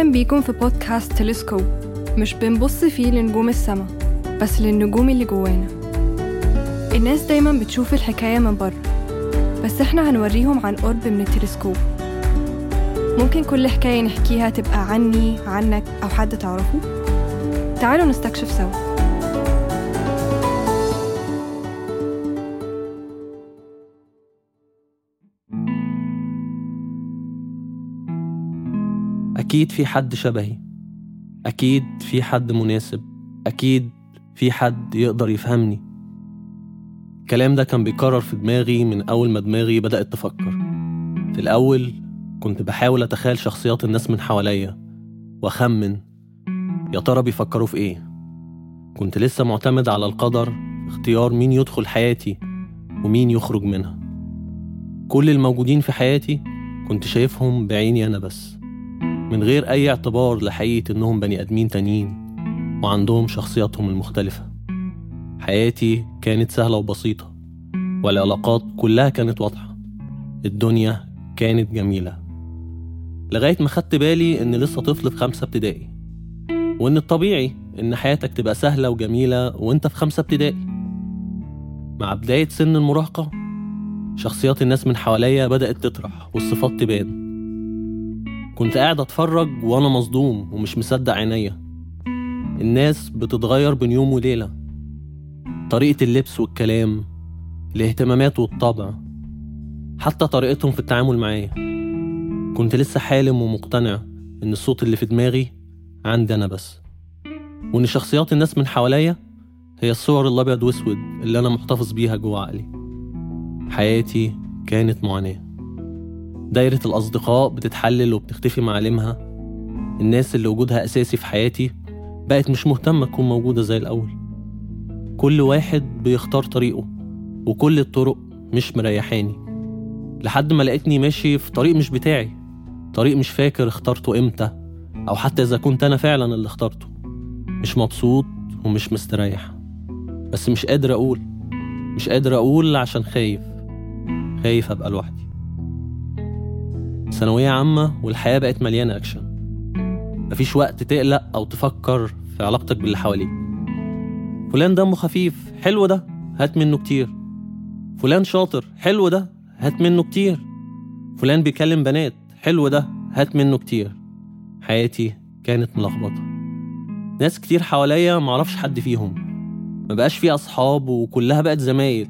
أهلا بيكم في بودكاست تلسكوب مش بنبص فيه لنجوم السما بس للنجوم اللي جوانا. الناس دايما بتشوف الحكاية من بره بس إحنا هنوريهم عن قرب من التلسكوب ممكن كل حكاية نحكيها تبقى عني عنك أو حد تعرفه؟ تعالوا نستكشف سوا. أكيد في حد شبهي. أكيد في حد مناسب. أكيد في حد يقدر يفهمني. الكلام ده كان بيكرر في دماغي من أول ما دماغي بدأت تفكر. في الأول كنت بحاول أتخيل شخصيات الناس من حواليا وأخمن يا ترى بيفكروا في إيه. كنت لسه معتمد على القدر اختيار مين يدخل حياتي ومين يخرج منها. كل الموجودين في حياتي كنت شايفهم بعيني أنا بس. من غير أي اعتبار لحقيقة إنهم بني آدمين تانيين وعندهم شخصياتهم المختلفة. حياتي كانت سهلة وبسيطة والعلاقات كلها كانت واضحة. الدنيا كانت جميلة. لغاية ما خدت بالي إن لسه طفل في خمسة ابتدائي وإن الطبيعي إن حياتك تبقى سهلة وجميلة وإنت في خمسة ابتدائي. مع بداية سن المراهقة شخصيات الناس من حواليا بدأت تطرح والصفات تبان. كنت قاعد اتفرج وأنا مصدوم ومش مصدق عينيا. الناس بتتغير بين يوم وليلة. طريقة اللبس والكلام الاهتمامات والطبع حتى طريقتهم في التعامل معايا. كنت لسه حالم ومقتنع إن الصوت اللي في دماغي عندي أنا بس. وإن شخصيات الناس من حواليا هي الصور الأبيض وأسود اللي أنا محتفظ بيها جوه عقلي. حياتي كانت معاناة. دايرة الأصدقاء بتتحلل وبتختفي معالمها. الناس اللي وجودها أساسي في حياتي بقت مش مهتمة تكون موجودة زي الأول. كل واحد بيختار طريقه وكل الطرق مش مريحاني. لحد ما لقيتني ماشي في طريق مش بتاعي طريق مش فاكر اخترته إمتى أو حتى إذا كنت أنا فعلا اللي اخترته. مش مبسوط ومش مستريح. بس مش قادر أقول مش قادر أقول عشان خايف. خايف أبقى لوحدي. ثانوية عامة والحياة بقت مليانة أكشن. مفيش وقت تقلق أو تفكر في علاقتك باللي حواليك. فلان دمه خفيف حلو ده هات منه كتير. فلان شاطر حلو ده هات منه كتير. فلان بيكلم بنات حلو ده هات منه كتير. حياتي كانت ملخبطة. ناس كتير حواليا معرفش حد فيهم. مبقاش في أصحاب وكلها بقت زمايل.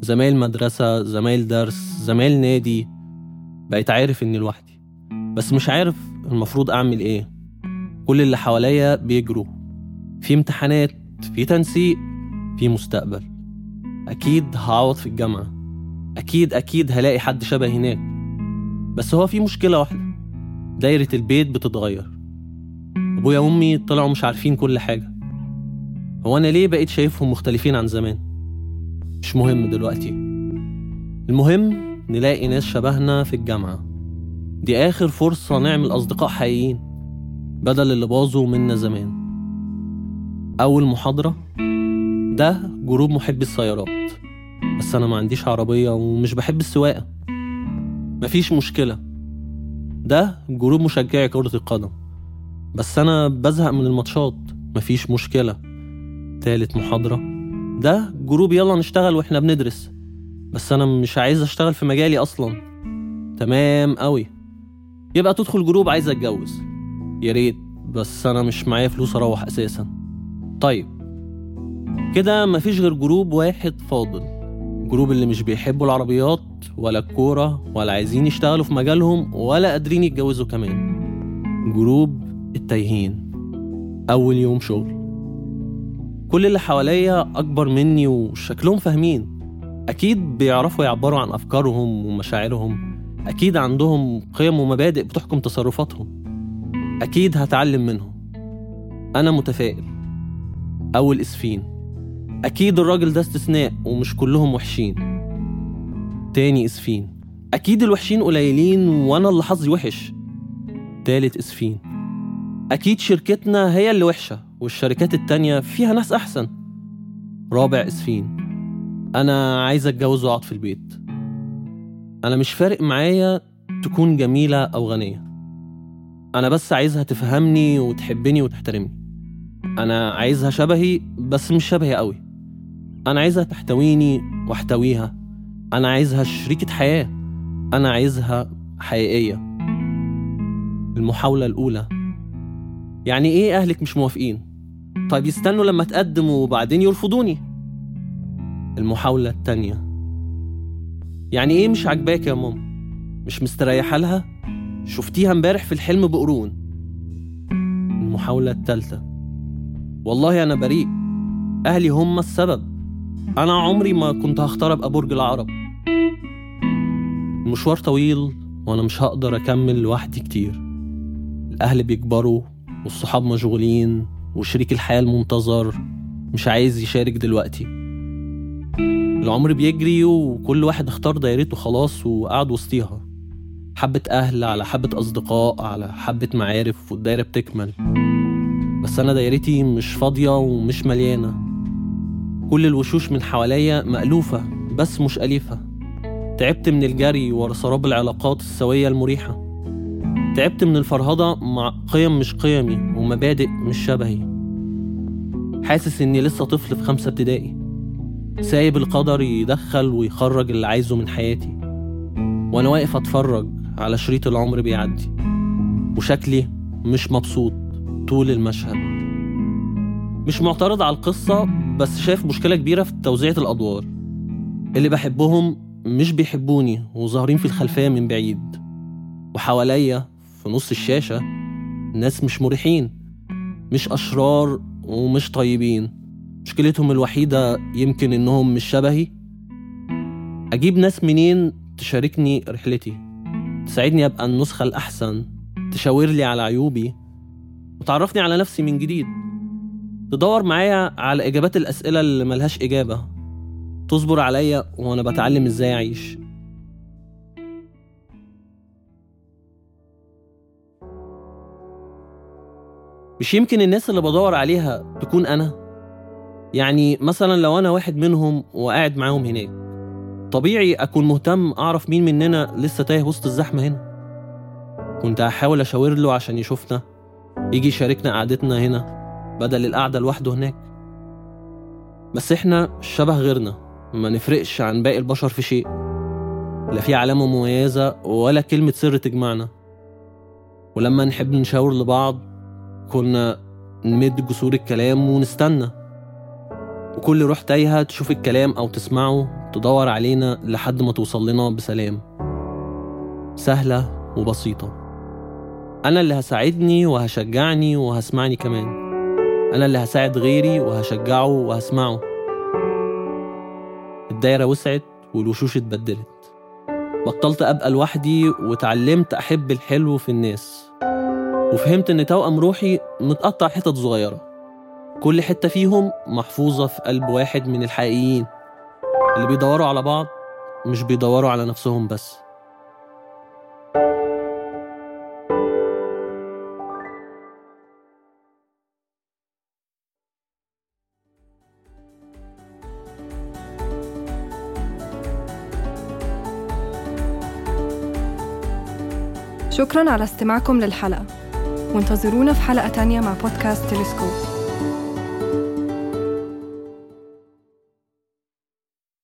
زمايل مدرسة زمايل درس زمايل نادي. بقيت عارف إني لوحدي. بس مش عارف المفروض أعمل إيه. كل اللي حواليا بيجروا. في امتحانات في تنسيق في مستقبل. أكيد هعوض في الجامعة. أكيد أكيد هلاقي حد شبه هناك. بس هو في مشكلة واحدة. دايرة البيت بتتغير. أبويا وأمي طلعوا مش عارفين كل حاجة. هو أنا ليه بقيت شايفهم مختلفين عن زمان؟ مش مهم دلوقتي. المهم نلاقي ناس شبهنا في الجامعة. دي آخر فرصة نعمل أصدقاء حقيقيين بدل اللي باظوا منا زمان. أول محاضرة؟ ده group محبي السيارات. بس أنا ما عنديش عربية ومش بحب السواقة. مفيش مشكلة. ده group مشجعي كرة القدم. بس أنا بزهق من الماتشات. مفيش مشكلة. تالت محاضرة؟ ده group يلا نشتغل وإحنا بندرس. بس أنا مش عايز أشتغل في مجالي أصلا. تمام قوي يبقى تدخل group عايز أتجوز. يا ريت بس أنا مش معايا فلوس أروح أساسا. طيب. كده مفيش غير group واحد فاضل. group اللي مش بيحبوا العربيات ولا الكورة ولا عايزين يشتغلوا في مجالهم ولا قادرين يتجوزوا كمان. group التايهين. أول يوم شغل. كل اللي حواليا أكبر مني وشكلهم فاهمين. أكيد بيعرفوا يعبروا عن أفكارهم ومشاعرهم. أكيد عندهم قيم ومبادئ بتحكم تصرفاتهم. أكيد هتعلم منهم. أنا متفائل. أول إسفين أكيد الراجل ده استثناء ومش كلهم وحشين. تاني إسفين. أكيد الوحشين قليلين وأنا اللي حظي وحش. تالت إسفين. أكيد شركتنا هي اللي وحشة والشركات التانية فيها ناس أحسن. رابع إسفين. أنا عايز أتجوز وأقعد في البيت. أنا مش فارق معايا تكون جميلة أو غنية. أنا بس عايزها تفهمني وتحبني وتحترمني. أنا عايزها شبهي بس مش شبهي قوي. أنا عايزها تحتويني وأحتويها. أنا عايزها شريكة حياة. أنا عايزها حقيقية. المحاولة الأولى. يعني إيه أهلك مش موافقين؟ طيب يستنوا لما تقدم وبعدين يرفضوني. المحاولة التانية. يعني إيه مش عاجباك يا ماما؟ مش مستريحة لها؟ شفتيها امبارح في الحلم بقرون. المحاولة التالتة. والله أنا بريء. أهلي هم السبب. أنا عمري ما كنت هختار أبقى برج العرب. المشوار طويل وأنا مش هقدر أكمل لوحدي كتير. الأهل بيكبروا والصحاب مشغولين وشريك الحياة المنتظر مش عايز يشارك دلوقتي. العمر بيجري وكل واحد اختار دايرته خلاص وقعد وسطيها. حبة أهل على حبة أصدقاء على حبة معارف والدايرة بتكمل. بس أنا دايرتي مش فاضية ومش مليانة. كل الوشوش من حواليا مألوفة بس مش أليفة. تعبت من الجري ورا سراب العلاقات السوية المريحة. تعبت من الفرهدة مع قيم مش قيمي ومبادئ مش شبهي. حاسس إني لسه طفل في خمسة ابتدائي. سايب القدر يدخل ويخرج اللي عايزه من حياتي. وأنا واقف أتفرج على شريط العمر بيعدي وشكلي مش مبسوط طول المشهد. مش معترض على القصة بس شايف مشكلة كبيرة في توزيعة الأدوار. اللي بحبهم مش بيحبوني وظاهرين في الخلفية من بعيد. وحواليا في نص الشاشة ناس مش مريحين مش أشرار ومش طيبين. مشكلتهم الوحيدة يمكن إنهم مش شبهي. أجيب ناس منين تشاركني رحلتي؟ تساعدني أبقى النسخة الأحسن؟ تشاور لي على عيوبي؟ وتعرفني على نفسي من جديد؟ تدور معايا على إجابات الأسئلة اللي ملهاش إجابة. تصبر عليا وأنا بتعلم إزاي أعيش. مش يمكن الناس اللي بدور عليها تكون أنا. يعني مثلا لو أنا واحد منهم وقاعد معاهم هناك طبيعي أكون مهتم أعرف مين مننا لسه تايه وسط الزحمة هنا. كنت هحاول أشاور له عشان يشوفنا يجي يشاركنا قعدتنا هنا بدل القعدة لوحده هناك. بس إحنا شبه غيرنا ما نفرقش عن باقي البشر في شيء. لا في علامة مميزة ولا كلمة سر تجمعنا. ولما نحب نشاور لبعض كنا نمد جسور الكلام ونستنى. وكل روح تايهة تشوف الكلام أو تسمعه تدور علينا لحد ما توصل لنا بسلام. سهلة وبسيطة. أنا اللي هساعدني وهشجعني وهسمعني كمان. أنا اللي هساعد غيري وهشجعه وهسمعه. الدايرة وسعت والوشوش اتبدلت. بطلت أبقى لوحدي وتعلمت أحب الحلو في الناس. وفهمت إن توأم روحي متقطع حتت صغيرة. كل حتة فيهم محفوظة في قلب واحد من الحقيقيين. اللي بيدوروا على بعض مش بيدوروا على نفسهم بس. شكرا على استماعكم للحلقة. وانتظرونا في حلقة تانية مع بودكاست تلسكوب.